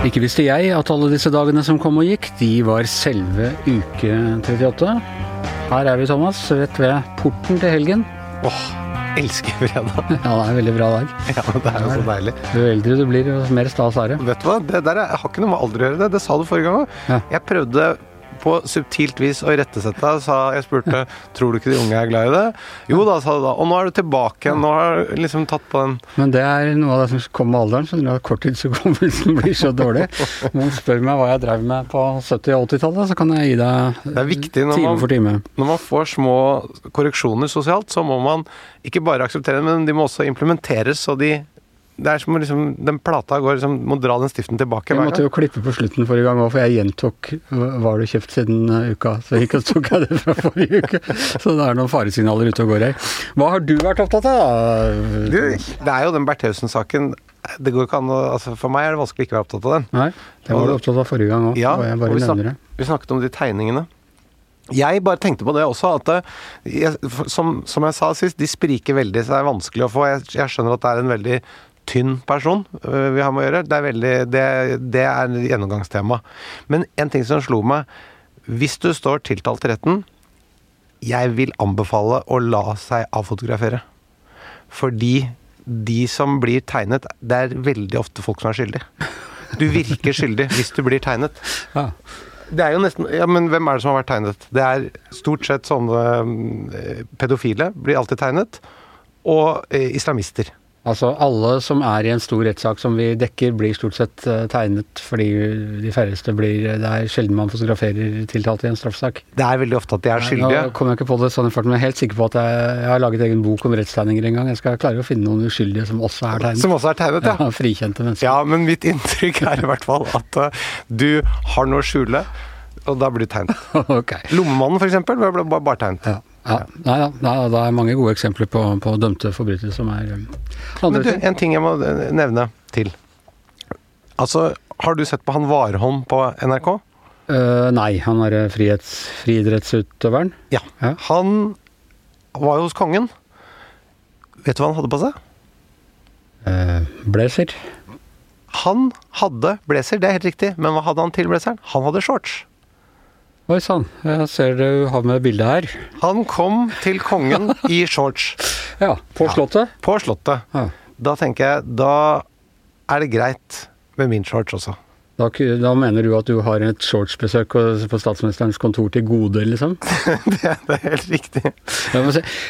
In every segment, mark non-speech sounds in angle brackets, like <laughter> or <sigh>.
Ikke visste jeg at alle disse dagene som kom og gikk, de var selve uke 38. Her er vi, Thomas, rett ved porten til helgen. Åh, elsker fredag. <laughs> Ja, det er en veldig bra dag. Ja, det er jo så deilig. Jo eldre du blir, jo mer stas er det. Vet du hva, det der er, har ikke noe med alder å gjøre. Det, det sa du forrige gang òg. Ja. Jeg prøvde på subtilt vis å irettesette Jeg spurte tror du ikke de unge er glad i det. Jo da, sa du da. Og nå er du tilbake igjen. Nå har du liksom tatt på den Men det er noe av det som kommer med alderen, så at korttidshukommelsen <laughs> blir så dårlig. Noen spør meg hva jeg drev med på 70- og 80-tallet, så kan jeg gi deg time man- for time. Når man får små korreksjoner sosialt, så må man ikke bare akseptere dem, men de må også implementeres. Så de Det er som å liksom Den plata går liksom Må dra den stiften tilbake Jeg måtte jo klippe på slutten forrige gang òg, for jeg gjentok hva har du kjøpt siden uh, uka. Så gikk og tok jeg det fra forrige uke. Så det er noen faresignaler ute og går her. Hva har du vært opptatt av? Du, det er jo den Bertheussen-saken. Det går ikke an å altså For meg er det vanskelig å ikke være opptatt av den. Nei, det var du opptatt av forrige gang òg. Ja, og jeg og vi, snak, vi snakket om de tegningene. Jeg bare tenkte på det også, at jeg, som, som jeg sa sist, de spriker veldig, så det er vanskelig å få. Jeg, jeg skjønner at det er en veldig tynn person øh, vi har med å gjøre. Det er, veldig, det, det er gjennomgangstema. Men en ting som slo meg Hvis du står tiltalt i retten, jeg vil anbefale å la seg avfotografere. Fordi de som blir tegnet, det er veldig ofte folk som er skyldige. Du virker skyldig hvis du blir tegnet. <laughs> Ja. Det er jo nesten Ja, men hvem er det som har vært tegnet? Det er stort sett sånne eh, pedofile blir alltid tegnet. Og eh, islamister. Altså alle som er i en stor rettssak som vi dekker, blir stort sett eh, tegnet fordi de færreste blir Det er sjelden man fotograferer tiltalte i en straffesak. Det er veldig ofte at de er skyldige. Nå kommer jeg ikke på det sånn i farten, men jeg er helt sikker på at jeg, jeg har laget egen bok om rettstegninger en gang. Jeg skal klare å finne noen uskyldige som også er tegnet. Som også er tegnet, ja. Ja, frikjente mennesker. Ja, men mitt inntrykk er i hvert fall at uh, du har noe å skjule, og da blir du tegnet. <laughs> ok. Lommemannen, for eksempel, ble bare tegnet. Ja. Ja. Nei da, det er mange gode eksempler på, på dømte forbrytere som er andre Men du, en ting jeg må eh, nevne til. Altså, har du sett på han Warholm på NRK? Uh, nei, han er eh, frihets, friidrettsutøveren. Ja. Ja. Han var jo hos kongen. Vet du hva han hadde på seg? Uh, blazer. Han hadde blazer, det er helt riktig. Men hva hadde han til blazeren? Han hadde shorts. Oi sann, jeg ser du har med bildet her. Han kom til kongen i shorts <laughs> Ja, på Ja. Slottet. på Slottet. Ja. Da tenker jeg, da er det greit med min shorts også. Da, da mener du at du har et shortsbesøk på statsministerens kontor til gode, liksom? <laughs> det, det er helt riktig.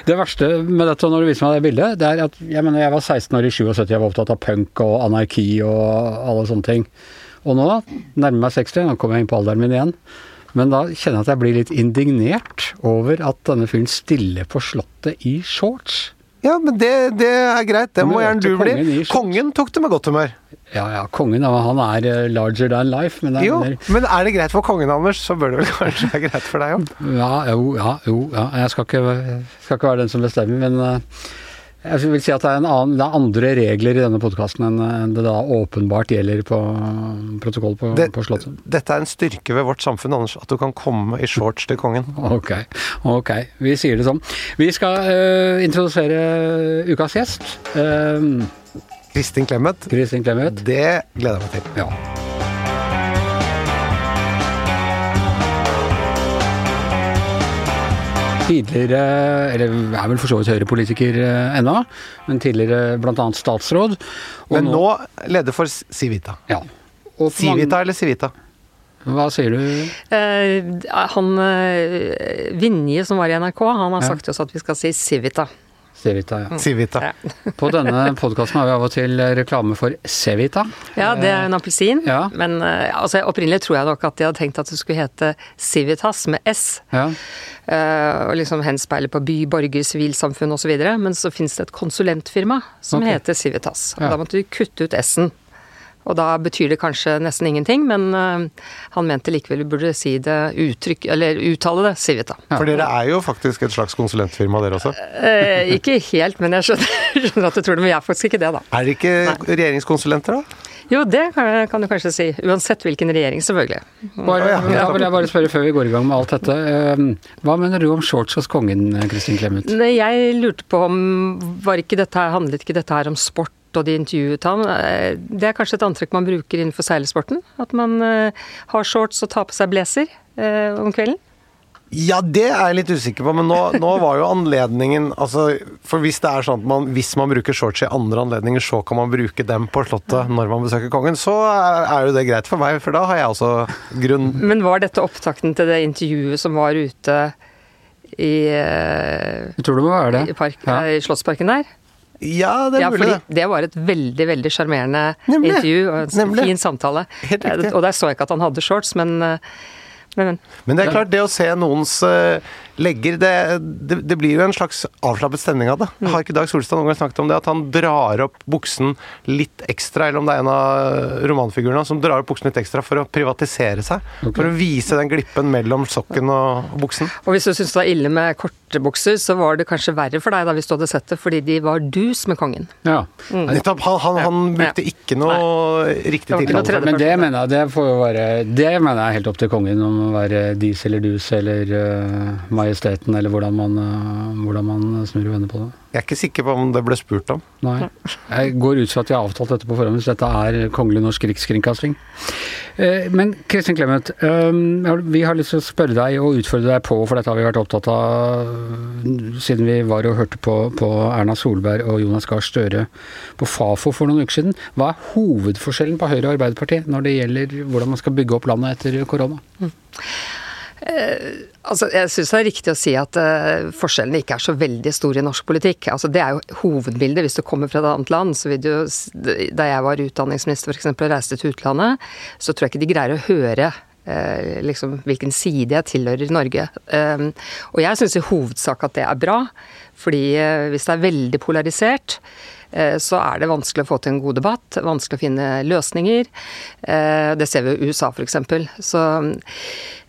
Det verste med dette, når du viser meg det bildet, det er at jeg mener jeg var 16 år i 77, jeg var opptatt av punk og anarki og alle sånne ting. Og nå nærmer meg 60, nå kommer jeg inn på alderen min igjen. Men da kjenner jeg at jeg blir litt indignert over at denne fyren stiller på Slottet i shorts. Ja, men det, det er greit. Det må gjerne du bli. kongen tok det med godt humør. Ja ja, kongen han er eh, larger than life, men Jo, er men er det greit for kongen, Anders, så bør det vel <laughs> kanskje være greit for deg òg. Ja, jo, ja, jo, ja. Jeg skal ikke, skal ikke være den som bestemmer, men eh, jeg vil si at det er, en annen, det er andre regler i denne podkasten enn det da åpenbart gjelder på protokoll på, Det- på Slottet. Dette er en styrke ved vårt samfunn, Anders, at du kan komme i shorts til kongen. Ok, ok. Vi sier det sånn. Vi skal uh, introdusere ukas gjest. Uh, Kristin Clemet, Kristin Clemet. det gleder jeg meg til. Ja. Tidligere, eller er vel for så vidt Høyre-politiker eh, ennå, men tidligere bl.a. statsråd. Og Men nå leder for Civita. Ja. Og Civita eller Civita? Hva sier du? Eh, han eh, Vinje som var i NRK, han har sagt til oss at vi skal si Civita. Cevita, ja. Civita. Ja. <laughs> På denne podkasten har vi av og til reklame for Cevita. Ja, det er en appelsin. Ja. Men eh, altså, opprinnelig tror jeg nok at de hadde tenkt at det skulle hete Civitas med S. Ja. Uh, og liksom henspeile på by, borger, sivilsamfunn osv. Men så finnes det et konsulentfirma som okay. heter Civitas. Og Ja. Da måtte vi kutte ut S-en. Og da betyr det kanskje nesten ingenting, men eh, han mente likevel vi burde si det uttrykk, eller uttale det Civita. For dere er jo faktisk et slags konsulentfirma, dere også. Eh, ikke helt, men jeg skjønner, <laughs> skjønner at du tror det, men jeg er faktisk ikke det, da. Er dere ikke regjeringskonsulenter, da? Jo, det kan, kan du kanskje si. Uansett hvilken regjering, selvfølgelig. Bare, Ja, ja. da vil jeg bare spørre før vi går i gang med alt dette. eh, Hva mener du om shorts hos kongen, Kristin Clemet? Jeg lurte på om var ikke dette her, handlet ikke dette her om sport og de intervjuet ham. Eh, det er kanskje et antrekk man bruker innenfor seilsporten? At man eh, har shorts og tar på seg blazer eh, om kvelden? Ja, det er jeg litt usikker på, men nå, <laughs> nå, var jo anledningen altså, For hvis det er sånn at man, hvis man bruker shorts i andre anledninger, så kan man bruke dem på Slottet når man besøker kongen, så er, er jo det greit for meg, for da har jeg også grunn Men var dette opptakten til det intervjuet som var ute i Jeg tror det må være det. I, park, ja. i Slottsparken der? Ja, det er ja, mulig, det. Det var et veldig veldig sjarmerende intervju og en Nemlig. fin samtale. Og der så jeg ikke at han hadde shorts, men men, men, det er klart, det å se noens uh, legger det, det, det, blir jo en slags avslappet stemning av det. Mm. Har ikke Dag Solstad noen gang snakket om det? At han drar opp buksen litt ekstra, eller om det er en av romanfigurene som drar opp buksen litt ekstra for å privatisere seg? Okay. For å vise den glippen mellom sokken og buksen? Og hvis du syns det var ille med korte så var det kanskje verre for deg da hvis du hadde sett det, fordi de var dus med kongen. Ja. Mm. Han, han, han, brukte ikke noe Nei. riktig tiltale. Men det mener jeg det får jo være Det mener jeg helt opp til kongen om å være dis eller dus eller uh, majesteten, eller hvordan man, uh, hvordan man snur og vender på det. Jeg er ikke sikker på om det ble spurt om. Nei. Jeg går ut fra at de har avtalt dette på forhånd, hvis dette er Kongelig norsk rikskringkasting. Uh, men Kristin Clemet, vi har lyst til å spørre deg og utfordre deg på, for dette har vi vært opptatt av siden vi var og hørte på, på Erna Solberg og Jonas Gahr Støre på Fafo for noen uker siden. Hva er hovedforskjellen på Høyre og Arbeiderpartiet når det gjelder hvordan man skal bygge opp landet etter korona? Mm. Eh, altså, jeg syns det er riktig å si at uh, forskjellene ikke er så veldig store i norsk politikk. Altså, det er jo hovedbildet. Hvis du kommer fra et annet land, så vil du Da jeg var utdanningsminister f.eks. og reiste til utlandet, så tror jeg ikke de greier å høre uh, liksom, hvilken side jeg tilhører Norge. Um, og jeg syns i hovedsak at det er bra, fordi uh, hvis det er veldig polarisert Eh, så er det vanskelig å få til en god debatt, vanskelig å finne løsninger. Eh, det ser vi i USA f.eks.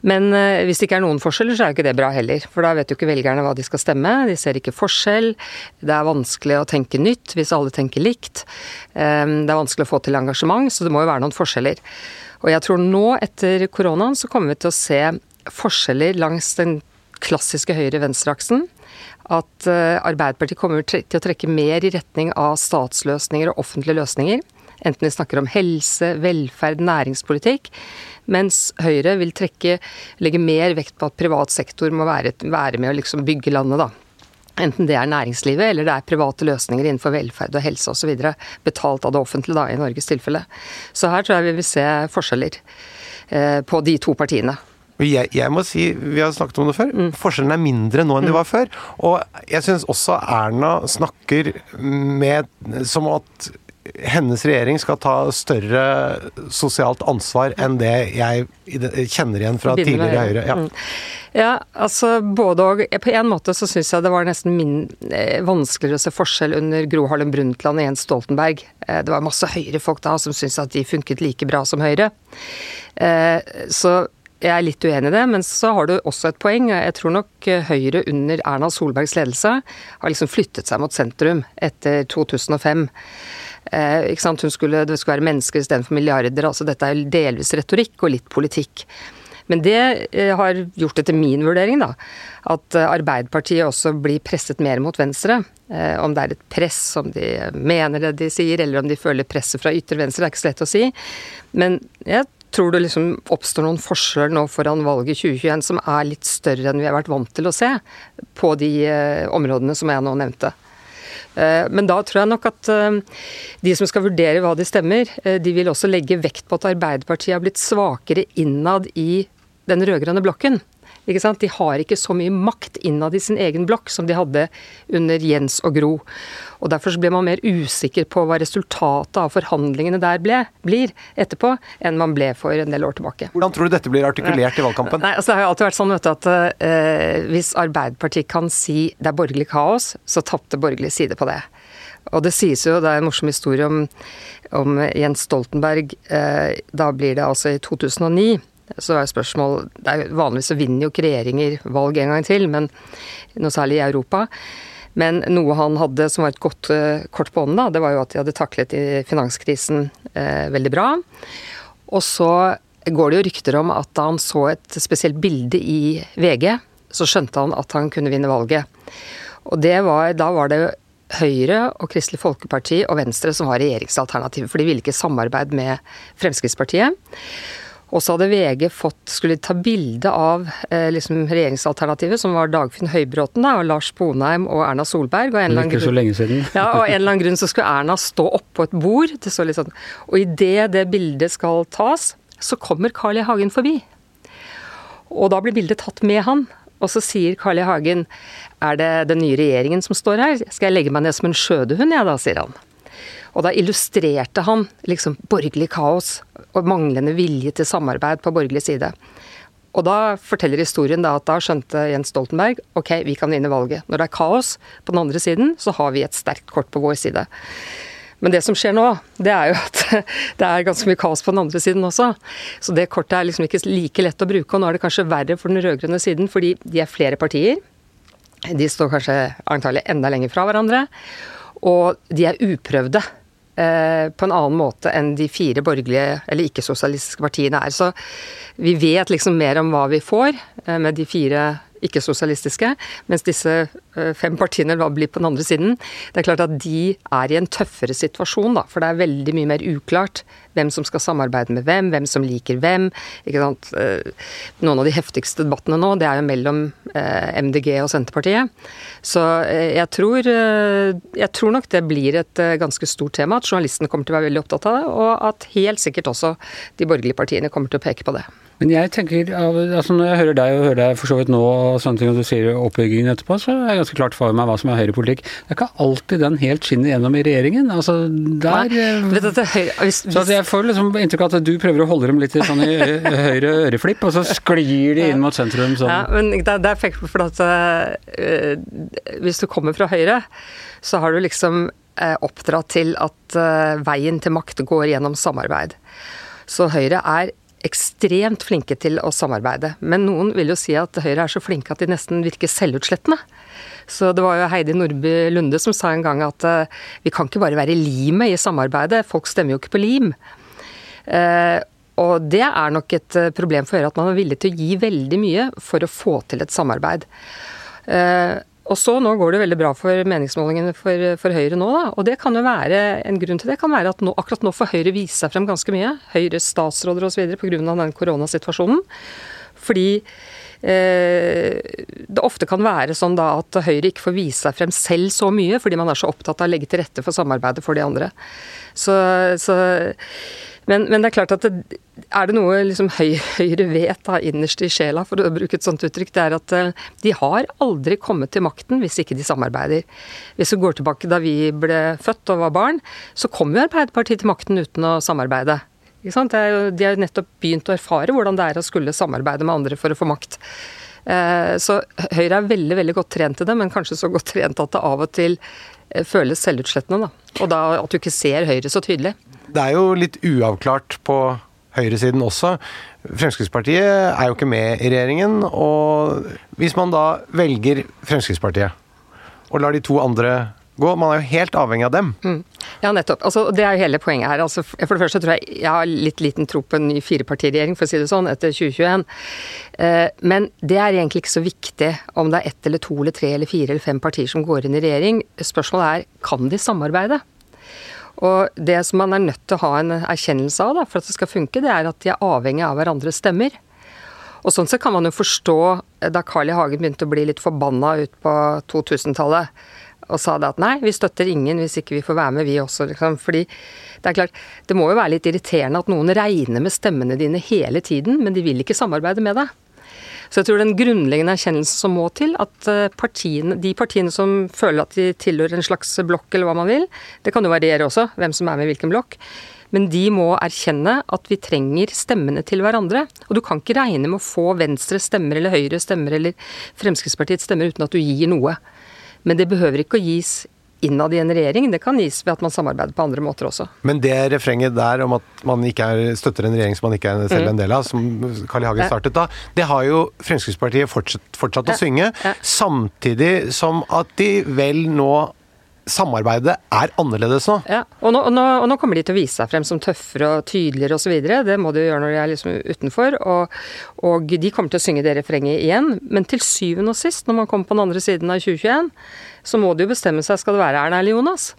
Men eh, hvis det ikke er noen forskjeller, så er jo ikke det bra heller. For da vet jo ikke velgerne hva de skal stemme. De ser ikke forskjell. Det er vanskelig å tenke nytt hvis alle tenker likt. Det er vanskelig å få til engasjement, så det må jo være noen forskjeller. Og jeg tror nå, etter koronaen, så kommer vi til å se forskjeller langs den klassiske høyre-venstre-aksen at eh, Arbeiderpartiet kommer til å trekke mer i retning av statsløsninger og offentlige løsninger. Enten vi snakker om helse, velferd, næringspolitikk. Mens Høyre vil trekke, legge mer vekt på at privat sektor må være, være med å liksom bygge landet, da. Enten det er næringslivet eller det er private løsninger innenfor velferd og helse osv. Betalt av det offentlige, da, i Norges tilfelle. Så her tror jeg vi vil se forskjeller eh, på de to partiene. Jeg, jeg, må si, vi har snakket om det før, mm. forskjellene er mindre nå enn de mm. var før. Og jeg syns også Erna snakker med som at hennes regjering skal ta større sosialt ansvar enn det jeg kjenner igjen fra tidligere Høyre. Ja. Mm. ja. altså både og. På en måte så syns jeg det var nesten min, eh, vanskeligere å se forskjell under Gro Harlem Brundtland og Jens Stoltenberg. Eh, det var masse Høyre-folk da som syntes at de funket like bra som Høyre. Eh, så jeg er litt uenig i det, men så har du også et poeng. Jeg tror nok Høyre under Erna Solbergs ledelse har liksom flyttet seg mot sentrum etter 2005. Eh, ikke sant? Skulle, det skulle være mennesker istedenfor milliarder. altså Dette er delvis retorikk og litt politikk. Men det eh, har gjort etter min vurdering da, at Arbeiderpartiet også blir presset mer mot venstre. Eh, om det er et press, om de mener det de sier, eller om de føler presset fra ytre venstre, det er ikke så lett å si. Men jeg Tror du liksom oppstår noen forskjell nå foran valget 2021 som er litt større enn vi har vært vant til å se på de eh, områdene som jeg nå nevnte? Eh, men da tror jeg nok at eh, de som skal vurdere hva de stemmer, de vil også legge vekt på at Arbeiderpartiet har blitt svakere innad i den rød-grønne blokken. De har ikke så mye makt innad i sin egen blokk som de hadde under Jens og Gro. Og Derfor blir man mer usikker på hva resultatet av forhandlingene der ble, blir etterpå, enn man ble for en del år tilbake. Hvordan tror du dette blir artikulert i valgkampen? Nei, altså Det har jo alltid vært sånn du, at eh, hvis Arbeiderpartiet kan si det er borgerlig kaos, så tapte borgerlig side på det. Og det sies jo, det er en morsom historie om, om Jens Stoltenberg. Eh, da blir det altså i 2009 så er spørsmål det er Vanligvis så vinner jo ikke regjeringer valg en gang til, men noe særlig i Europa. Men noe han hadde som var et godt uh, kort på hånden, da, det var jo at de hadde taklet finanskrisen eh, veldig bra. Og så går det jo rykter om at da han så et spesielt bilde i VG, så skjønte han at han kunne vinne valget. Og var, da var det Høyre og Kristelig Folkeparti og Venstre som var regjeringsalternativet, for de ville ikke samarbeide med Fremskrittspartiet. Og så hadde VG fått, skulle ta bilde av eh, liksom regjeringsalternativet, som var Dagfinn Høybråten da, og Lars Bonheim og Erna Solberg. Og en så lenge siden. <laughs> ja, og en eller annen grunn så skulle Erna stå oppå et bord. Det så litt sånn. Og idet det bildet skal tas, så kommer Carl I. Hagen forbi. Og da blir bildet tatt med han. Og så sier Carl I. Hagen er det den nye regjeringen som står her? Skal jeg legge meg ned som en skjødehund, jeg da, sier han. Og da illustrerte han liksom borgerlig kaos og manglende vilje til samarbeid på borgerlig side. Og da forteller historien da at da skjønte Jens Stoltenberg ok, vi kan vinne valget. Når det er kaos på den andre siden, så har vi et sterkt kort på vår side. Men det som skjer nå, det er jo at <laughs> det er ganske mye kaos på den andre siden også. Så det kortet er liksom ikke like lett å bruke, og nå er det kanskje verre for den rød-grønne siden, fordi de er flere partier. De står kanskje antagelig enda lenger fra hverandre. Og de er uprøvde på en annen måte enn de fire borgerlige eller ikke-sosialistiske partiene er. Så vi vet liksom mer om hva vi får eh, med de fire ikke-sosialistiske, mens disse eh, fem partiene da blir på den andre siden. Det er klart at de er i en tøffere situasjon, da, for det er veldig mye mer uklart hvem som skal samarbeide med hvem, hvem som liker hvem. ikke sant? Eh, Noen av de heftigste debattene nå, det er jo mellom eh, MDG og Senterpartiet. Så jeg tror, jeg tror nok det blir et ganske stort tema, at journalistene kommer til å være veldig opptatt av det, og at helt sikkert også de borgerlige partiene kommer til å peke på det. Men jeg tenker, altså når jeg hører deg og hører deg for så vidt nå og sånne ting, og du sier oppbyggingen etterpå, så er det ganske klart for meg hva som er høyrepolitikk. Det er ikke alltid den helt skinner gjennom i regjeringen. Altså der Nei, vet du, høyre, hvis, Så jeg får liksom inntrykk av at du prøver å holde dem litt i sånn i høyre øreflipp, og så sklir de inn mot sentrum sånn. Ja, men det er perfekt for at uh, hvis du kommer fra Høyre, så har du liksom uh, oppdratt til at uh, veien til makt går gjennom samarbeid. Så Høyre er ekstremt flinke til å samarbeide. Men noen vil jo si at Høyre er så flinke at de nesten virker selvutslettende. Så det var jo Heidi Nordby Lunde som sa en gang at uh, vi kan ikke bare være limet i samarbeidet, folk stemmer jo ikke på lim. Uh, og det er nok et problem for Høyre at man er villig til å gi veldig mye for å få til et samarbeid. Og så nå går det veldig bra for meningsmålingene for, for, Høyre nå, da. Og det kan jo være en grunn til det kan være at nå, akkurat nå får Høyre vise seg frem ganske mye. Høyres statsråder osv. pga. den koronasituasjonen. Fordi eh, det ofte kan være sånn da at Høyre ikke får vise seg frem selv så mye, fordi man er så opptatt av å legge til rette for samarbeidet for de andre. Så, så men, men, det er klart at det, er det noe liksom Høyre vet da, innerst i sjela, for å bruke et sånt uttrykk, det er at de har aldri kommet til makten hvis ikke de samarbeider. Hvis vi går tilbake da vi ble født og var barn, så kom jo Arbeiderpartiet til makten uten å samarbeide. Jo, de har jo nettopp begynt å erfare hvordan det er å skulle samarbeide med andre for å få makt. Så Høyre er veldig veldig godt trent til det, men kanskje så godt trent at det av og til føles selvutslettende. Da. Og da at du ikke ser Høyre så tydelig. Det er jo litt uavklart på høyresiden også. Fremskrittspartiet er jo ikke med i regjeringen. Og hvis man da velger Fremskrittspartiet og lar de to andre gå, man er jo helt avhengig av dem. Mm. Ja, nettopp. Altså, det er jo hele poenget her. Altså, for det første tror jeg jeg har litt liten tro på en ny firepartiregjering, for å si det sånn, etter 2021. Eh, men det er egentlig ikke så viktig om det er ett eller to eller tre eller fire eller fem partier som går inn i regjering. Spørsmålet er kan de samarbeide? Og det som man er nødt til å ha en erkjennelse av da, for at det skal funke, det er at de er avhengig av hverandres stemmer. Og sånn sett kan man jo forstå da Carl I. Hagen begynte å bli litt forbanna ut på 2000-tallet og sa det at nei, vi støtter ingen hvis ikke vi får være med, vi også. Liksom. Fordi det er klart, det må jo være litt irriterende at noen regner med stemmene dine hele tiden, men de vil ikke samarbeide med deg. Så jeg tror den grunnleggende erkjennelsen som må til, at partiene, de partiene som føler at de tilhører en slags blokk, eller hva man vil, det kan jo variere også, hvem som er med i hvilken blokk, men de må erkjenne at vi trenger stemmene til hverandre. Og du kan ikke regne med å få Venstre stemmer eller Høyre stemmer eller Fremskrittspartiets stemmer uten at du gir noe. Men det behøver ikke å gis innad i en regjering. Det kan gis ved at man samarbeider på andre måter også. Men det refrenget der om at man ikke er, støtter en regjering som man ikke er selv en del av, som Carl I. Hagen startet da, det har jo Fremskrittspartiet fortsatt, fortsatt å synge. Samtidig som at de vel nå samarbeidet er annerledes nå. Ja, og nå, og, nå, og nå, kommer de til å vise seg frem som tøffere og tydeligere osv. Det må de jo gjøre når de er liksom utenfor. Og, og, de kommer til å synge det refrenget igjen. Men til syvende og sist, når man kommer på den andre siden av 2021, så må de jo bestemme seg skal det være Erna eller Jonas.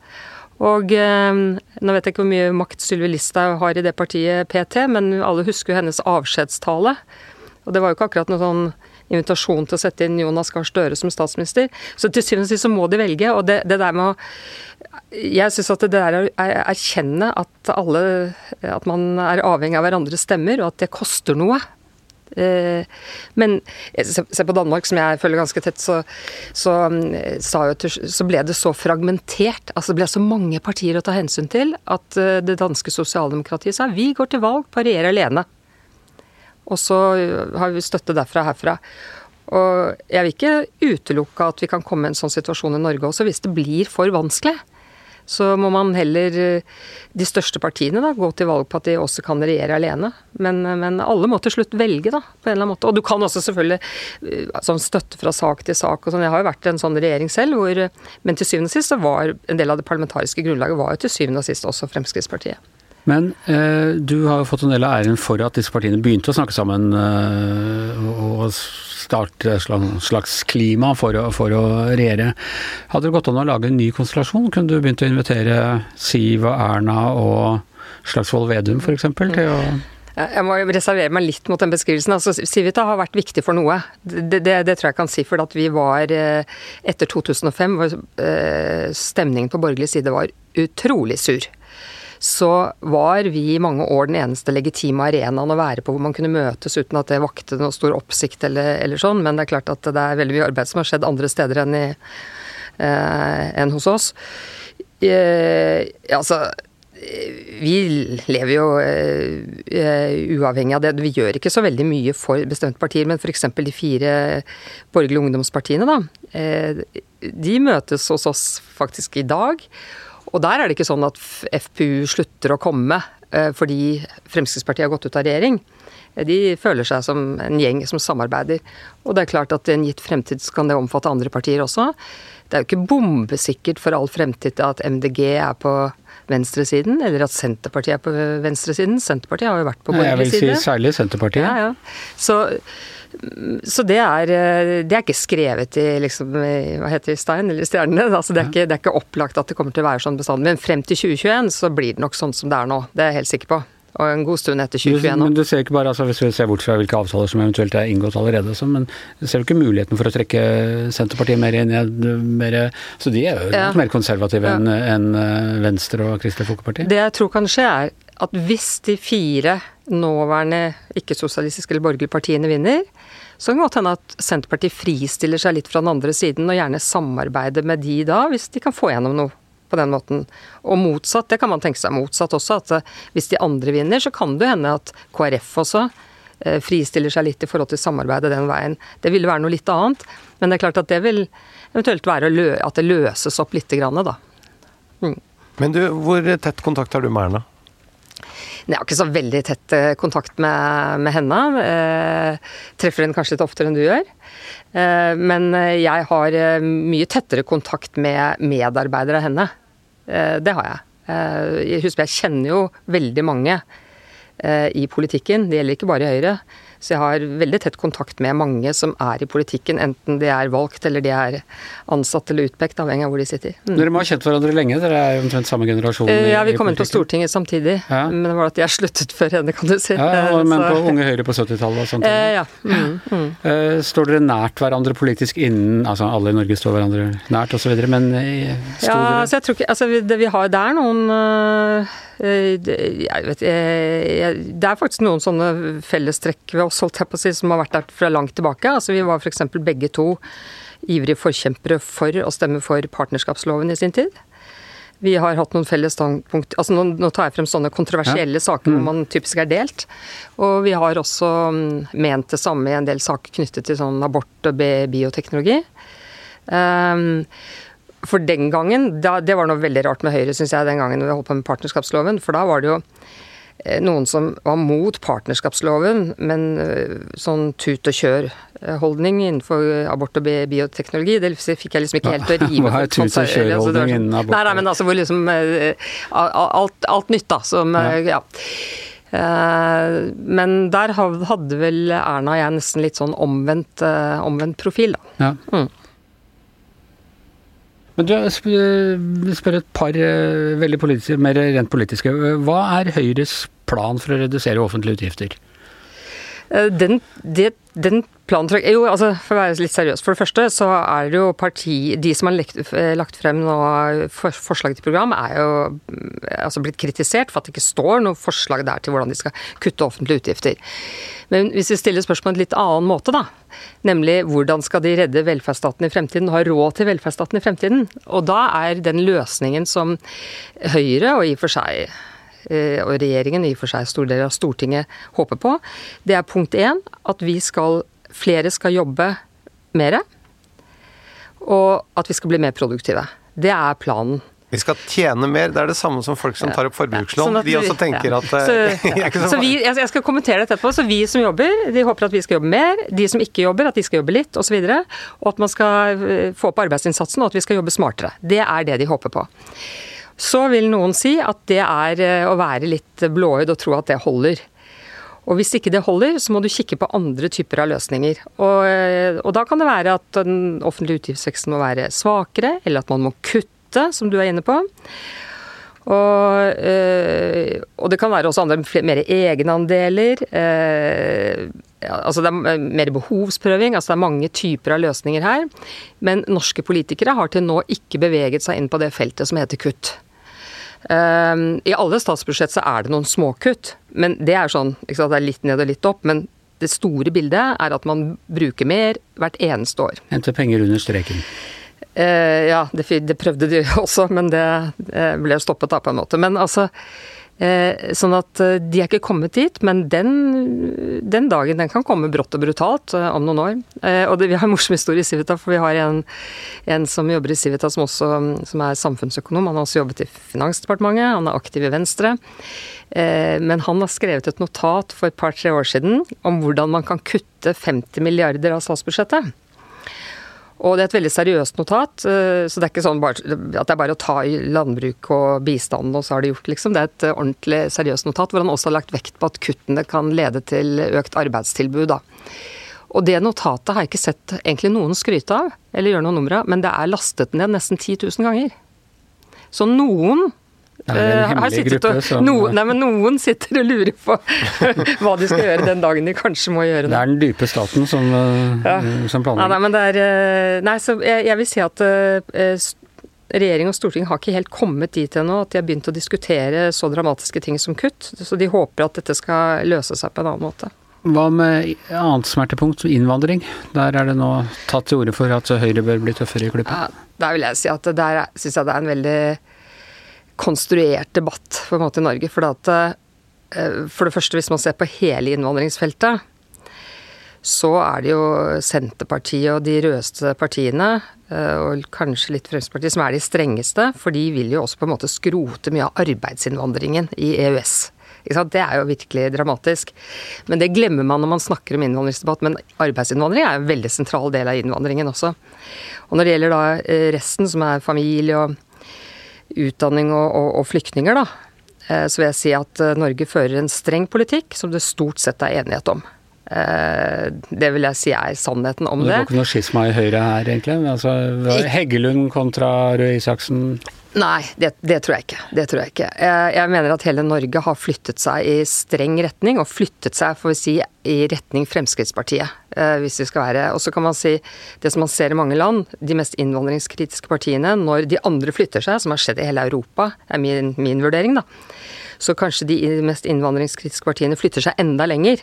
Og eh, nå vet jeg ikke hvor mye makt Sylvi Listhaug har i det partiet PT, men alle husker jo hennes avskjedstale. Og det var jo ikke akkurat noe sånn invitasjon til å sette inn Jonas Gahr Støre som statsminister. Så til syvende og sist så må de velge. Og det, det der med å Jeg syns at det der å erkjenne at alle At man er avhengig av hverandres stemmer, og at det koster noe. Eh, men se på Danmark, som jeg følger ganske tett, så, så, så, ble det så fragmentert. Altså det ble så mange partier å ta hensyn til at eh, det danske sosialdemokratiet sa vi går til valg på å regjere alene. Og så har vi støtte derfra og herfra. Og jeg vil ikke utelukke at vi kan komme i en sånn situasjon i Norge også, hvis det blir for vanskelig. Så må man heller, de største partiene, da, gå til valg på at de også kan regjere alene. Men, men, alle må til slutt velge, da, på en eller annen måte. Og du kan også selvfølgelig sånn støtte fra sak til sak og sånn. Jeg har jo vært i en sånn regjering selv, hvor Men til syvende og sist så var en del av det parlamentariske grunnlaget var jo til syvende og sist også Fremskrittspartiet. Men eh, du har jo fått en del av æren for at disse partiene begynte å snakke sammen eh, og starte et slags klima for å, for å regjere. Hadde det gått an å lage en ny konstellasjon? Kunne du begynt å invitere Siv og Erna og Slagsvold Vedum f.eks. til å jeg må reservere meg litt mot den beskrivelsen. Altså, Civita har vært viktig for noe. Det, det, det tror jeg kan si. For at vi var eh, Etter 2005 var eh, stemningen på borgerlig side var utrolig sur så var vi i mange år den eneste legitime arenaen å være på hvor man kunne møtes uten at det vakte noe stor oppsikt eller, eller sånn. Men det er klart at det er veldig mye arbeid som har skjedd andre steder enn, i, eh, enn hos oss. Eh, altså vi lever jo uh, uavhengig av det. Vi gjør ikke så veldig mye for bestemte partier, men f.eks. de fire borgerlige ungdomspartiene, da. Uh, de møtes hos oss faktisk i dag. Og der er det ikke sånn at FPU slutter å komme eh, fordi Fremskrittspartiet har gått ut av regjering. De føler seg som en gjeng som samarbeider. Og det er klart at i en gitt fremtid kan det omfatte andre partier også. Det er jo ikke bombesikkert for all fremtid at MDG er på venstresiden, eller at Senterpartiet er på venstresiden. Senterpartiet har jo vært på borgerlig side. Jeg vil si særlig Senterpartiet. Ja, ja. Så så det er, det er, ikke skrevet i liksom, hva heter det, stein eller stjernene. Altså det, er ikke, det, er ikke, opplagt at det kommer til å være sånn bestandig. Men frem til 2021 så blir det nok sånn som det er nå. Det er jeg helt sikker på. Og en god stund etter 2021 nå. Men du ser ikke bare, altså Hvis vi ser bort fra hvilke avtaler som eventuelt er inngått allerede, så, men ser du ikke muligheten for å trekke Senterpartiet mer inn mer, Så de er jo ja. mer konservative ja. enn en eh, Venstre og Kristelig Folkeparti? Det jeg tror kan skje, er at hvis de fire nåværende ikke-sosialistiske eller borgerlige partiene vinner, så kan det godt hende at Senterpartiet fristiller seg litt fra den andre siden og gjerne samarbeider med de da, hvis de kan få gjennom noe på den måten. Og motsatt, det kan man tenke seg motsatt også, at eh, hvis de andre vinner, så kan det hende at KrF også eh, fristiller seg litt i forhold til samarbeidet den veien. Det ville være noe litt annet, men det er klart at det vil eventuelt være at det løses opp litt, grann, da. Mm. Men du, hvor tett kontakt har du med Erna? Jeg har ikke så veldig tett eh, kontakt med, med henne. Eh, treffer henne kanskje litt oftere enn du gjør. Eh, men jeg har mye tettere kontakt med medarbeidere av henne. Eh, det har jeg. Eh, jeg jeg kjenner jo veldig mange i politikken. Det gjelder ikke bare i Høyre. Så jeg har veldig tett kontakt med mange som er i politikken, enten de er valgt eller de er ansatt eller utpekt, avhengig av hvor de sitter. Mm. Dere må ha kjent hverandre lenge, dere er jo omtrent samme generasjon i, Ja, vi kom inn på Stortinget samtidig, ja. men det var at jeg sluttet <laughs> før henne, kan du si. Ja, ja Men på Unge Høyre på 70-tallet og sånt? Eh, ja. Mm, mm. Eh, står dere nært hverandre politisk innen Altså alle i Norge står hverandre nært osv., men eh, Ja, altså jeg tror ikke Altså det vi har, det er noen uh, jeg vet, jeg, det er faktisk noen sånne fellestrekk ved oss, holdt jeg på å si, som har vært der fra langt tilbake. Altså, vi var f.eks. begge to ivrige forkjempere for å stemme for partnerskapsloven i sin tid. Vi har hatt noen felles standpunkt altså nå, nå, tar jeg frem sånne kontroversielle ja. saker mm. hvor man typisk er delt. Og vi har også mm, ment det samme i en del saker knyttet til sånn abort og bioteknologi. Um, for den gangen, da, Det var noe veldig rart med Høyre, syns jeg, den gangen vi holdt på med partnerskapsloven. For da var det jo eh, noen som var mot partnerskapsloven, men eh, sånn tut og kjør-holdning innenfor abort og bioteknologi, det fikk jeg liksom ikke helt til å rive Hva er sånn tut og eller, altså, kjør-holdning sånn- innen abort? Nei, nei, men altså hvor liksom eh, alt, alt nytt, da, som eh, Ja. Eh, Men der hadde vel Erna og jeg nesten litt sånn omvendt, eh, omvendt profil, da. Ja. Mm. Men du, spør et par eh, veldig politiske, mer rent politiske. Hva er Høyres plan for å redusere offentlige utgifter? Eh, Den, det, den planen Jo, altså for å være litt seriøs. For det første så er det jo parti De som har lekt, eh, lagt frem nå for, forslag til program, er jo mm, altså blitt kritisert for at det ikke står noe forslag der til hvordan de skal kutte offentlige utgifter. Men hvis vi stiller spørsmålet på en litt annen måte, da. Nemlig hvordan skal de redde velferdsstaten i fremtiden, ha råd til velferdsstaten i fremtiden? Og da er den løsningen som Høyre, og i og for seg og regjeringen, i og for seg store deler av Stortinget, håper på, det er punkt én at vi skal Flere skal jobbe mer. Og at vi skal bli mer produktive. Det er planen. Vi skal tjene mer. Det er det samme som folk som tar opp forbrukslån. Sånn at de også tenker ja. at eh, så, <laughs> så vi, jeg jeg skal kommentere dette etterpå. Så vi som jobber, de håper at vi skal jobbe mer. De som ikke jobber, at de skal jobbe litt, osv. Og, så og at man skal eh, få opp arbeidsinnsatsen, og at vi skal jobbe smartere. Det er det de håper på. Så vil noen si at det er eh, å være litt blåøyd og tro at det holder. Og hvis ikke det holder, så må du kikke på andre typer av løsninger. Og, eh, og da kan det være at den offentlige utgiftsveksten må være svakere, eller at man må kutte, som du er inne på. Og, øh, og det kan være også andre mer egenandeler. Altså det er mer behovsprøving. altså Det er mange typer av løsninger her. Men norske politikere har til nå ikke beveget seg inn på det feltet som heter kutt. Um, I alle statsbudsjett så er det noen småkutt, men det er sånn, sant, det er litt ned og litt opp. Men det store bildet er at man bruker mer hvert eneste år. Hente penger under streken. Eh, ja, det, det prøvde de <laughs> også, men det eh, ble stoppet da, på en måte. Men altså Sånn at eh, de er ikke kommet dit, men den, den dagen den kan komme brått og brutalt eh, om noen år. Eh, og det, vi har en morsom historie i Civita, for vi har en, en som jobber i Civita som også som er samfunnsøkonom. Han har også jobbet i Finansdepartementet, han er aktiv i Venstre. Eh, men han har skrevet et notat for et par-tre år siden om hvordan man kan kutte 50 milliarder av statsbudsjettet. Og det er et veldig seriøst notat, eh, så det er ikke sånn at det er bare å ta i landbruk og bistand, og så har det gjort, liksom. Det er et ordentlig seriøst notat, hvor han også har lagt vekt på at kuttene kan lede til økt arbeidstilbud, da. Og det notatet har jeg ikke sett egentlig noen skryte av, eller gjøre noe nummer av, men det er lastet ned nesten 10 000 ganger. Så noen Det en eh, gruppe og, som no, nei, men noen sitter og lurer på <laughs> hva de skal gjøre den dagen de kanskje må gjøre Det er den dype staten som, eh, Ja. som planlegger. nei, men det er eh, Nei, så jeg, jeg vil si at regjering og storting har ikke helt kommet dit ennå at de har begynt å diskutere så dramatiske ting som kutt. Så de håper at dette skal løse seg på en annen måte. Hva med annet smertepunkt, innvandring? Der er det nå tatt til orde for at Høyre bør bli tøffere i klippet. Ja, der vil jeg si at der syns jeg det er en veldig konstruert debatt på en måte i Norge. For, at, eh, for det første, hvis man ser på hele innvandringsfeltet, så er det jo Senterpartiet og de rødeste partiene, eh, og kanskje litt Fremskrittspartiet, som er de strengeste. For de vil jo også på en måte skrote mye av arbeidsinnvandringen i EØS. Det er jo virkelig dramatisk. Men det glemmer man når man snakker om innvandringsdebatt. Men arbeidsinnvandring er en veldig sentral del av innvandringen også. Og når det gjelder da eh, resten, som er familie og utdanning og, og, og flyktninger, da, eh, så vil jeg si at eh, Norge fører en streng politikk som det stort sett er enighet om. Eh, Det vil jeg si er sannheten om Det det. var ikke noe skisma i Høyre her, egentlig? Altså, Heggelund kontra Røe Isaksen. Nei, det, det tror jeg ikke. Det tror jeg ikke. Jeg, mener at hele Norge har flyttet seg i streng retning, og flyttet seg, får vi si, i retning Fremskrittspartiet, eh, hvis vi skal være Og så kan man si det som man ser i mange land, de mest innvandringskritiske partiene, når de andre flytter seg, som har skjedd i hele Europa, er min, min vurdering, da. Så kanskje de mest innvandringskritiske partiene flytter seg enda lenger.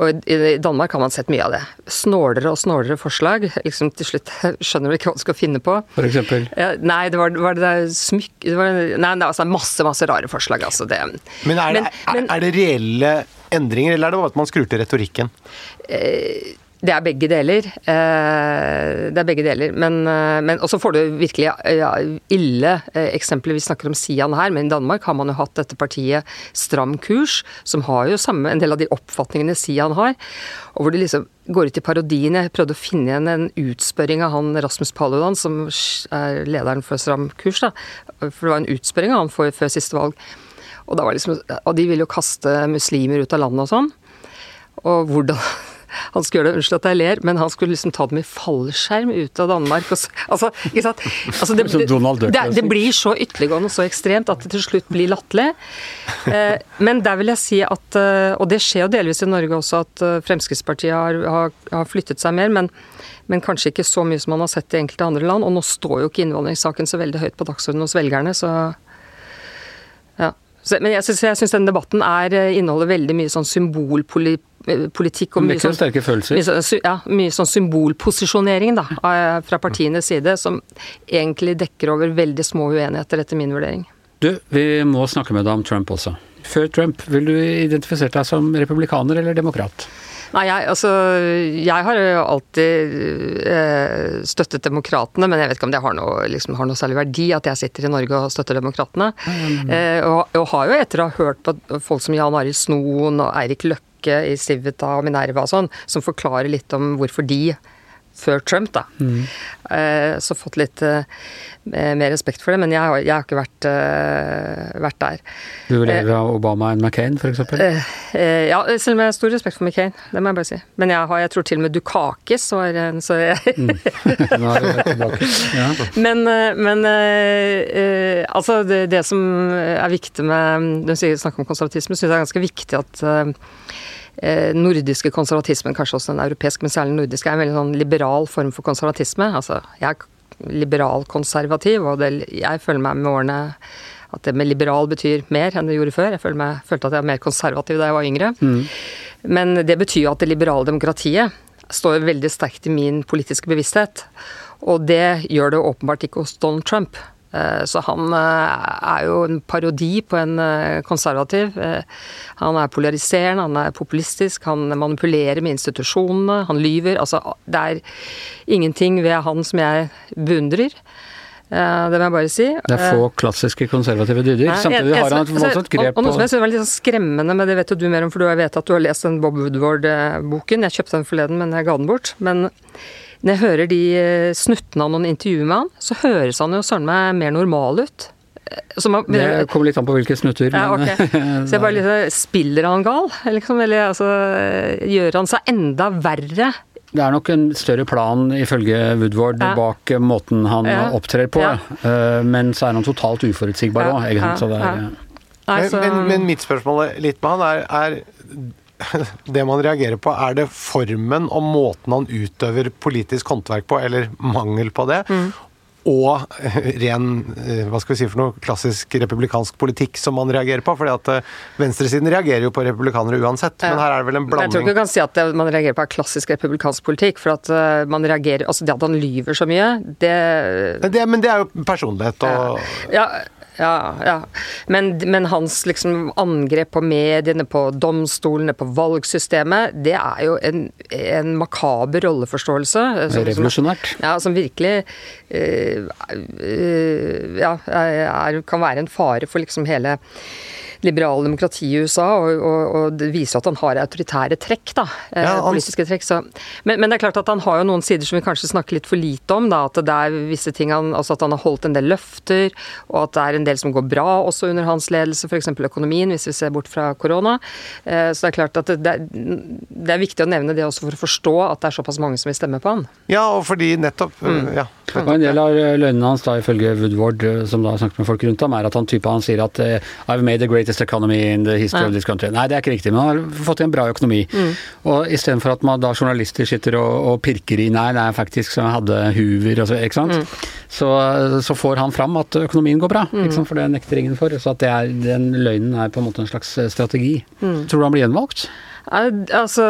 Og i Danmark har man sett mye av det. Snålere og snålere forslag. Liksom til slutt <laughs> skjønner du ikke hva du skal finne på. For eksempel. Ja, nei, det var, var det der smykk... Det var, nei, det er altså masse, masse rare forslag, altså. Det. Men er det, Men- er, er det reelle endringer, eller er det bare at man skrur til retorikken? Det er begge deler. Eh, det er begge deler. Men, eh, men også får du virkelig ille eh, eksempler. Vi snakker om Sian her, men i Danmark har man jo hatt dette partiet Stram kurs, som har jo samme, en del av de oppfatningene Sian har. Og hvor de liksom går ut i parodien. Jeg prøvde å finne igjen en utspørring av han Rasmus Paludan, som er lederen for Stram kurs. da. For det var en utspørring av han for, før siste valg. Og, liksom, og de ville jo kaste muslimer ut av landet og sånn. Og hvordan han skulle gjøre det, unnskyld at jeg ler, men han skulle liksom ta dem i fallskjerm ut av Danmark. Så, altså, ikke sant? Altså, det, <laughs> det, det, det, blir så ytterliggående og så ekstremt at det til slutt blir latterlig. Eh, men der vil jeg si at, eh, og det skjer jo delvis i Norge også, at eh, Fremskrittspartiet har, har, har flyttet seg mer. men men kanskje ikke så mye som man har sett i enkelte andre land. Og nå står jo ikke innvandringssaken så veldig høyt på dagsordenen hos velgerne, så ja. Så, men jeg syns den debatten er, inneholder veldig mye sånn symbolpolitikk Eh, politikk og mye sånn, sterke følelser. Mye, ja, mye sånn symbolposisjonering da, fra partienes side, som egentlig dekker over veldig små uenigheter, etter min vurdering. Du, vi må snakke med deg om Trump også. Før Trump, vil du identifisert deg som republikaner eller demokrat? Nei, jeg, altså, jeg har jo alltid eh, støttet demokratene, men jeg vet ikke om det har noe, liksom, har noe, særlig verdi at jeg sitter i Norge og støtter demokratene. Mm. Eh, og, og, har jo etter å ha hørt på folk som Jan Arild Snoen og Eirik Løkke i Civita og Minerva og sånn, som forklarer litt om hvorfor de før Trump, da. Mm. Eh, så fått litt uh, mer respekt for det, men jeg har, jeg har ikke vært, uh, vært, der. Du vil leve av Obama enn McCain, f.eks.? Ja, selv om jeg har stor respekt for McCain. Det må jeg bare si. Men jeg, har, jeg tror til og med Dukakis var en så jeg mm. <laughs> ja. Men, men altså, det, det, som er viktig med Du snakker om konservatisme, syns jeg er ganske viktig at Eh, nordiske konservatismen, kanskje også den europeiske, men særlig den nordiske, er en veldig sånn liberal form for konservatisme. Altså, jeg er liberal-konservativ, og det, jeg føler meg med årene at det med liberal betyr mer enn det gjorde før. Jeg følte, meg, følte at jeg var mer konservativ da jeg var yngre. Mm. Men det betyr jo at det liberale demokratiet står veldig sterkt i min politiske bevissthet. Og det gjør det åpenbart ikke hos Donald Trump. Eh, så han eh, er jo en parodi på en eh, konservativ. Han er polariserende, han er populistisk, han manipulerer med institusjonene, han lyver. Altså, det er ingenting ved han som jeg beundrer. Det må jeg bare si. Det er få klassiske konservative dyder. Samtidig har han et voldsomt grep på Og noe som jeg synes var litt sånn skremmende, men det vet jo du mer om, for du vet at du har lest den Bob Woodward-boken. Jeg kjøpte den forleden, men jeg ga den bort. Men når jeg hører de eh, snuttene av noen intervjuer med han, så høres han jo søren meg mer normal ut. Eh, man, det kommer litt an på hvilke snutter. Ja, okay. Så jeg bare liksom, Spiller han gal? Liksom, eller altså, gjør han seg enda verre? Det er nok en større plan, ifølge Woodward, ja. bak måten han ja. opptrer på. Ja. Eh, men så er han totalt uforutsigbar òg, egentlig. Er, men, men, men, mitt spørsmål litt med han er, er <laughs> det man reagerer på, er det formen og måten han utøver politisk håndverk på, eller mangel på det, mm. og ren eh, hva skal vi si for noe, klassisk republikansk politikk som man reagerer på? fordi at eh, venstresiden reagerer jo på republikanere uansett, ja. men her er det vel en blanding Jeg tror ikke du kan si at man reagerer på klassisk republikansk politikk, for at eh, man reagerer Altså det at han lyver så mye, det, det Men det er jo personlighet og ja. ja ja, ja. Men, men, hans liksom angrep på mediene, på domstolene, på valgsystemet, det er jo en, en makaber rolleforståelse. Som, Revolusjonært. Ja, som virkelig uh, uh, ja, er, kan være en fare for liksom hele liberale demokrati i USA, og, og, og, det viser at han har autoritære trekk, da. Eh, ja, han... Politiske trekk. Så. Men, men, det er klart at han har jo noen sider som vi kanskje snakker litt for lite om. da, At det er visse ting han, altså at han har holdt en del løfter, og at det er en del som går bra også under hans ledelse, f.eks. økonomien, hvis vi ser bort fra korona. Eh, så det er klart at det, det, er viktig å nevne det også for å forstå at det er såpass mange som vil stemme på han. Ja, og fordi nettopp mm. ja. Og en del av løgnene hans, da, ifølge Woodward, som da snakket med folk rundt ham, er at han type han sier at I've made the greatest economy in the history ja. of this country. Nei, det er ikke riktig, men han har fått til en bra økonomi. Mm. Og istedenfor at man da journalister sitter og, og, pirker i nei, det er faktisk som hadde Hoover, så, ikke sant. Mm. Så, så, får han fram at økonomien går bra, sant, for det nekter ingen for. Så at er, den løgnen er på en måte en slags strategi. Mm. Tror du han blir gjenvalgt? Altså,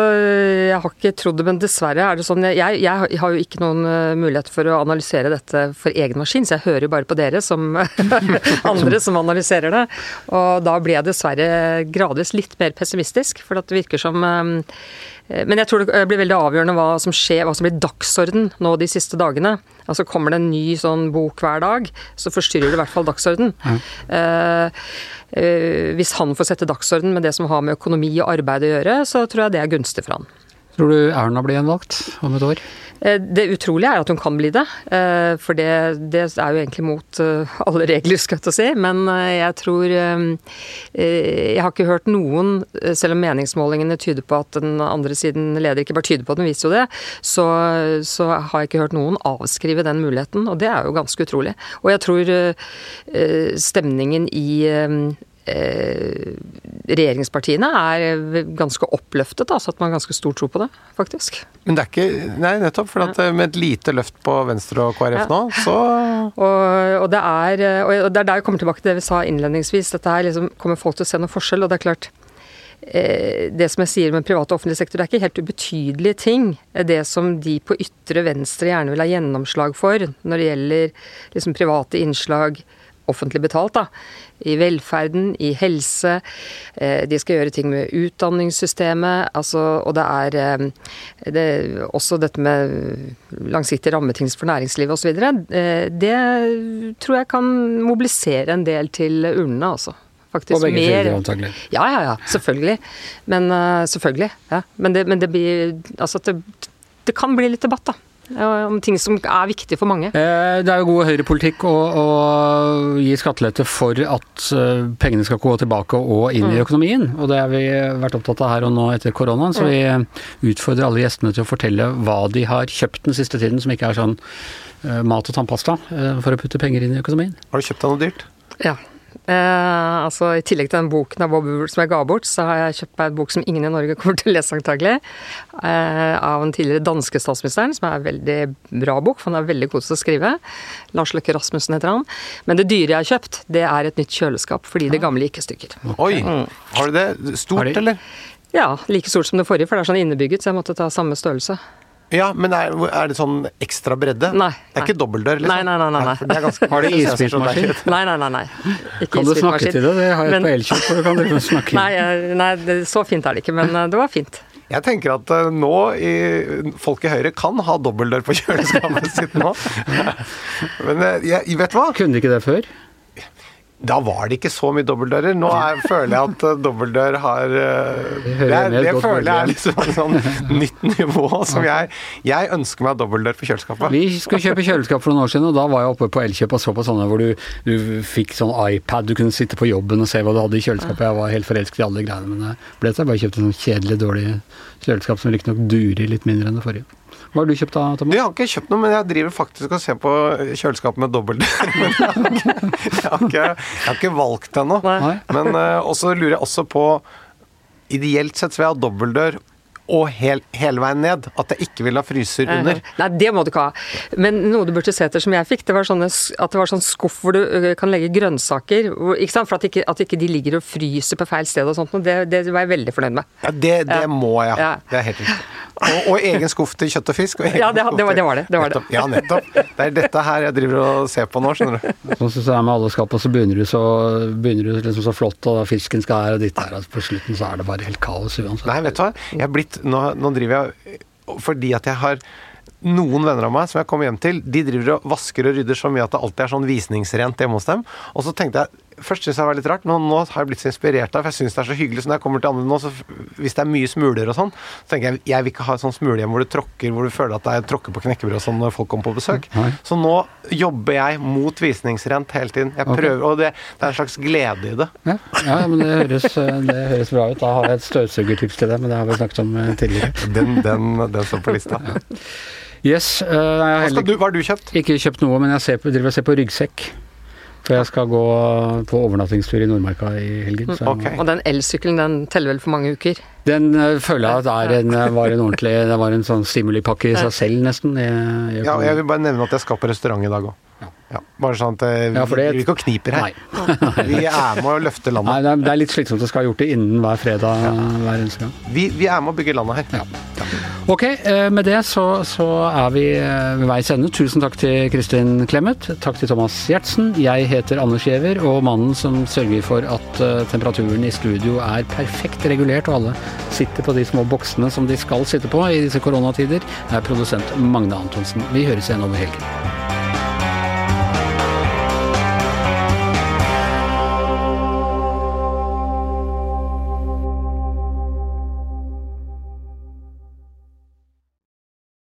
jeg har ikke trodd det, men dessverre er det sånn. Jeg, jeg har jo ikke noen uh, mulighet for å analysere dette for egen maskin, så jeg hører jo bare på dere som <laughs> andre som analyserer det. Og da blir jeg dessverre gradvis litt mer pessimistisk, for det virker som Eh, Men jeg tror det blir veldig avgjørende hva som skjer, hva som blir dagsorden nå de siste dagene. Altså Kommer det en ny sånn bok hver dag, så forstyrrer det i hvert fall dagsorden. Eh, eh, hvis han får sette dagsorden med det som har med økonomi og arbeid å gjøre, så tror jeg det er gunstig for han. Tror du Erna blir gjenvalgt om et år? Eh, Det utrolige er at hun kan bli det, eh, for det, det er jo egentlig mot eh, alle regler, skal jeg til å si. Men jeg tror Jeg har ikke hørt noen, selv om meningsmålingene tyder på at den andre siden leder ikke bare tyder på at den viser jo det, så, så har jeg ikke hørt noen avskrive den muligheten, og det er jo ganske utrolig. Og jeg tror stemningen i regjeringspartiene er ganske oppløftet, altså at man har ganske stor tro på det, faktisk. Men det er ikke Nei, nettopp. For at eh, med et lite løft på Venstre og KrF Ja. nå, så Og, og, det er, eh, og det er der vi kommer tilbake til det vi sa innledningsvis. Dette her liksom, kommer folk til å se noen forskjell, og det er klart eh, Det som jeg sier med privat og offentlig sektor, det er ikke helt ubetydelige ting. Det som de på ytre venstre gjerne vil ha gjennomslag for når det gjelder liksom, private innslag offentlig betalt, da. I velferden, i helse. Eh, de skal gjøre ting med utdanningssystemet. Altså, og det er eh, det, også dette med langsiktige rammebetingelser for næringslivet osv. Eh, det tror jeg kan mobilisere en del til urnene, altså. Faktisk og begge mer- sider, antagelig. Ja, ja, ja. Selvfølgelig. Men selvfølgelig. Ja. Men, det, men det blir Altså at det, det kan bli litt debatt, da. Om ting som er viktig for mange. Eh, Det er jo god høyrepolitikk å, å gi skattelette for at eh, pengene skal gå tilbake og inn i økonomien. Og det har vi vært opptatt av her og nå etter koronaen, så vi utfordrer alle gjestene til å fortelle hva de har kjøpt den siste tiden som ikke er sånn eh, mat og tannpasta, for å putte penger inn i økonomien. har du kjøpt deg noe dyrt. Ja. Eh, altså I tillegg til den boken av Bob Woodward som jeg ga bort, så har jeg kjøpt meg en bok som ingen i Norge <laughs> kommer til å lese antagelig. Eh, av den tidligere danske statsministeren, som er en veldig bra bok, for han er veldig god til å skrive. Lars Løkke Rasmussen heter han. Men det dyre jeg har kjøpt, det er et nytt kjøleskap, fordi det gamle gikk i stykker. Oi! Mm. Har du det? Stort, Har de- eller? Ja, like stort som det forrige, for det er sånn innebygget, så jeg måtte ta samme størrelse. Ja, men er, er det sånn ekstra bredde? Nei, Det er nei. ikke dobbeltdør, liksom? Nei, nei, nei, nei, nei. det er ganske- <laughs> Har de <laughs> isbitmaskin? Nei, nei, nei. nei. Ikke Kan du snakke til det? Det har jeg Men- på Elkjøp, for du kan du snakke. Nei, nei det, så fint er det ikke, men eh, det var fint. Jeg tenker at eh, nå i, folk i Høyre kan ha dobbeltdør på kjøleskapet <laughs> sitt nå. Men eh, jeg, vet du hva? Kunne de ikke det før? Da var det ikke så mye dobbeltdører. Nå er, <laughs> føler jeg at eh, dobbeltdør har eh, Det Det, er- det føler jeg er liksom et sånn <laughs> nytt nivå som jeg Jeg ønsker meg dobbeltdør på kjøleskapet. Vi skulle kjøpe kjøleskap for noen år siden, og da var jeg oppe på Elkjøp og så på sånne hvor du, du fikk sånn iPad, du kunne sitte på jobben og se hva du hadde i kjøleskapet. Jeg var helt forelsket i alle greiene, men det ble til jeg bare kjøpte sånn kjedelig, dårlig kjøleskap som riktignok durer litt mindre enn det forrige. Hva har du kjøpt da, Thomas? jeg har ikke kjøpt noe, men jeg driver faktisk og ser på kjøleskapet med dobbeltdør. Jeg <laughs> har ikke, jeg har ikke, jeg har ikke valgt ennå. Men uh, også lurer jeg også på Ideelt sett så vil jeg ha dobbeltdør og hel, hele veien ned. At jeg ikke vil ha fryser under. Nei, det må du ikke ha. Men noe du burde se etter som jeg fikk, det var sånne, at det var sånn skuff hvor du kan legge grønnsaker. Ikke sant? For at ikke, at ikke de ligger og fryser på feil sted og sånt. og Det, det var jeg veldig fornøyd med. Ja, det, det Ja. må jeg. Ja. Det er helt riktig. Og, og egen skuff til kjøtt og fisk. Og <laughs> egen Ja, det- det var- det var det, det var det. Nettopp. Ja, nettopp. Det er dette her jeg driver og ser på nå, skjønner du. Sånn som det er med alle skap, og så begynner du så, begynner du liksom så flott, og fisken skal her og ditt her, og på slutten så er det bare helt kaos uansett. Nei, vet du hva. Jeg er blitt, nå, nå driver jeg Fordi at jeg har noen venner av meg som jeg kommer hjem til, de driver og vasker og rydder så mye at det alltid er sånn visningsrent hjemme hos dem. Og så tenkte jeg Først syntes jeg det var litt rart, men nå har jeg blitt så inspirert av For jeg syns det er så hyggelig. Så når jeg kommer til andre nå, så hvis det er mye smuler og sånn, så tenker jeg jeg vil ikke ha et sånt smulehjem hvor du tråkker, hvor du føler at det er tråkker på knekkebrød og sånn når folk kommer på besøk. Nei. Så nå jobber jeg mot visningsrent hele tiden. Jeg prøver, prøver, Og det, det er en slags glede i det. Ja, ja men det høres, det høres bra ut. Da har jeg et støvsugertips til deg, men det har vi snakket om eh, tidligere. Den, den, den står på lista. Yes, Uh, Hva, du, har du kjøpt? ikke kjøpt noe, men jeg ser på, driver og ser på ryggsekk. For jeg skal gå på overnattingstur i Nordmarka i helgen. Så Ok. Og den elsykkelen, den teller vel for mange uker? Den eh, føler jeg at er en, eh, var en ordentlig Det var en sånn stimulipakke i seg selv, nesten. Jeg, jeg, Ja, jeg vil bare nevne at jeg skal på restaurant i dag òg. Ja, bare sånn at eh, Ja, det- vi ikke kniper her. Vi er med å løfte landet. det er, det er litt slitsomt å skal ha gjort det innen hver fredag hver eneste gang. Vi, vi er med å bygge landet her. Ja. Ok, eh, med det så, så er vi eh, ved veis ende. Tusen takk til Kristin Clemet. Takk til Thomas Giertsen. Jeg heter Anders Giæver, og mannen som sørger for at temperaturen i studio er perfekt regulert, og alle sitter på de små boksene som de skal sitte på i disse koronatider, er produsent Magne Antonsen. Vi høres igjen over helgen.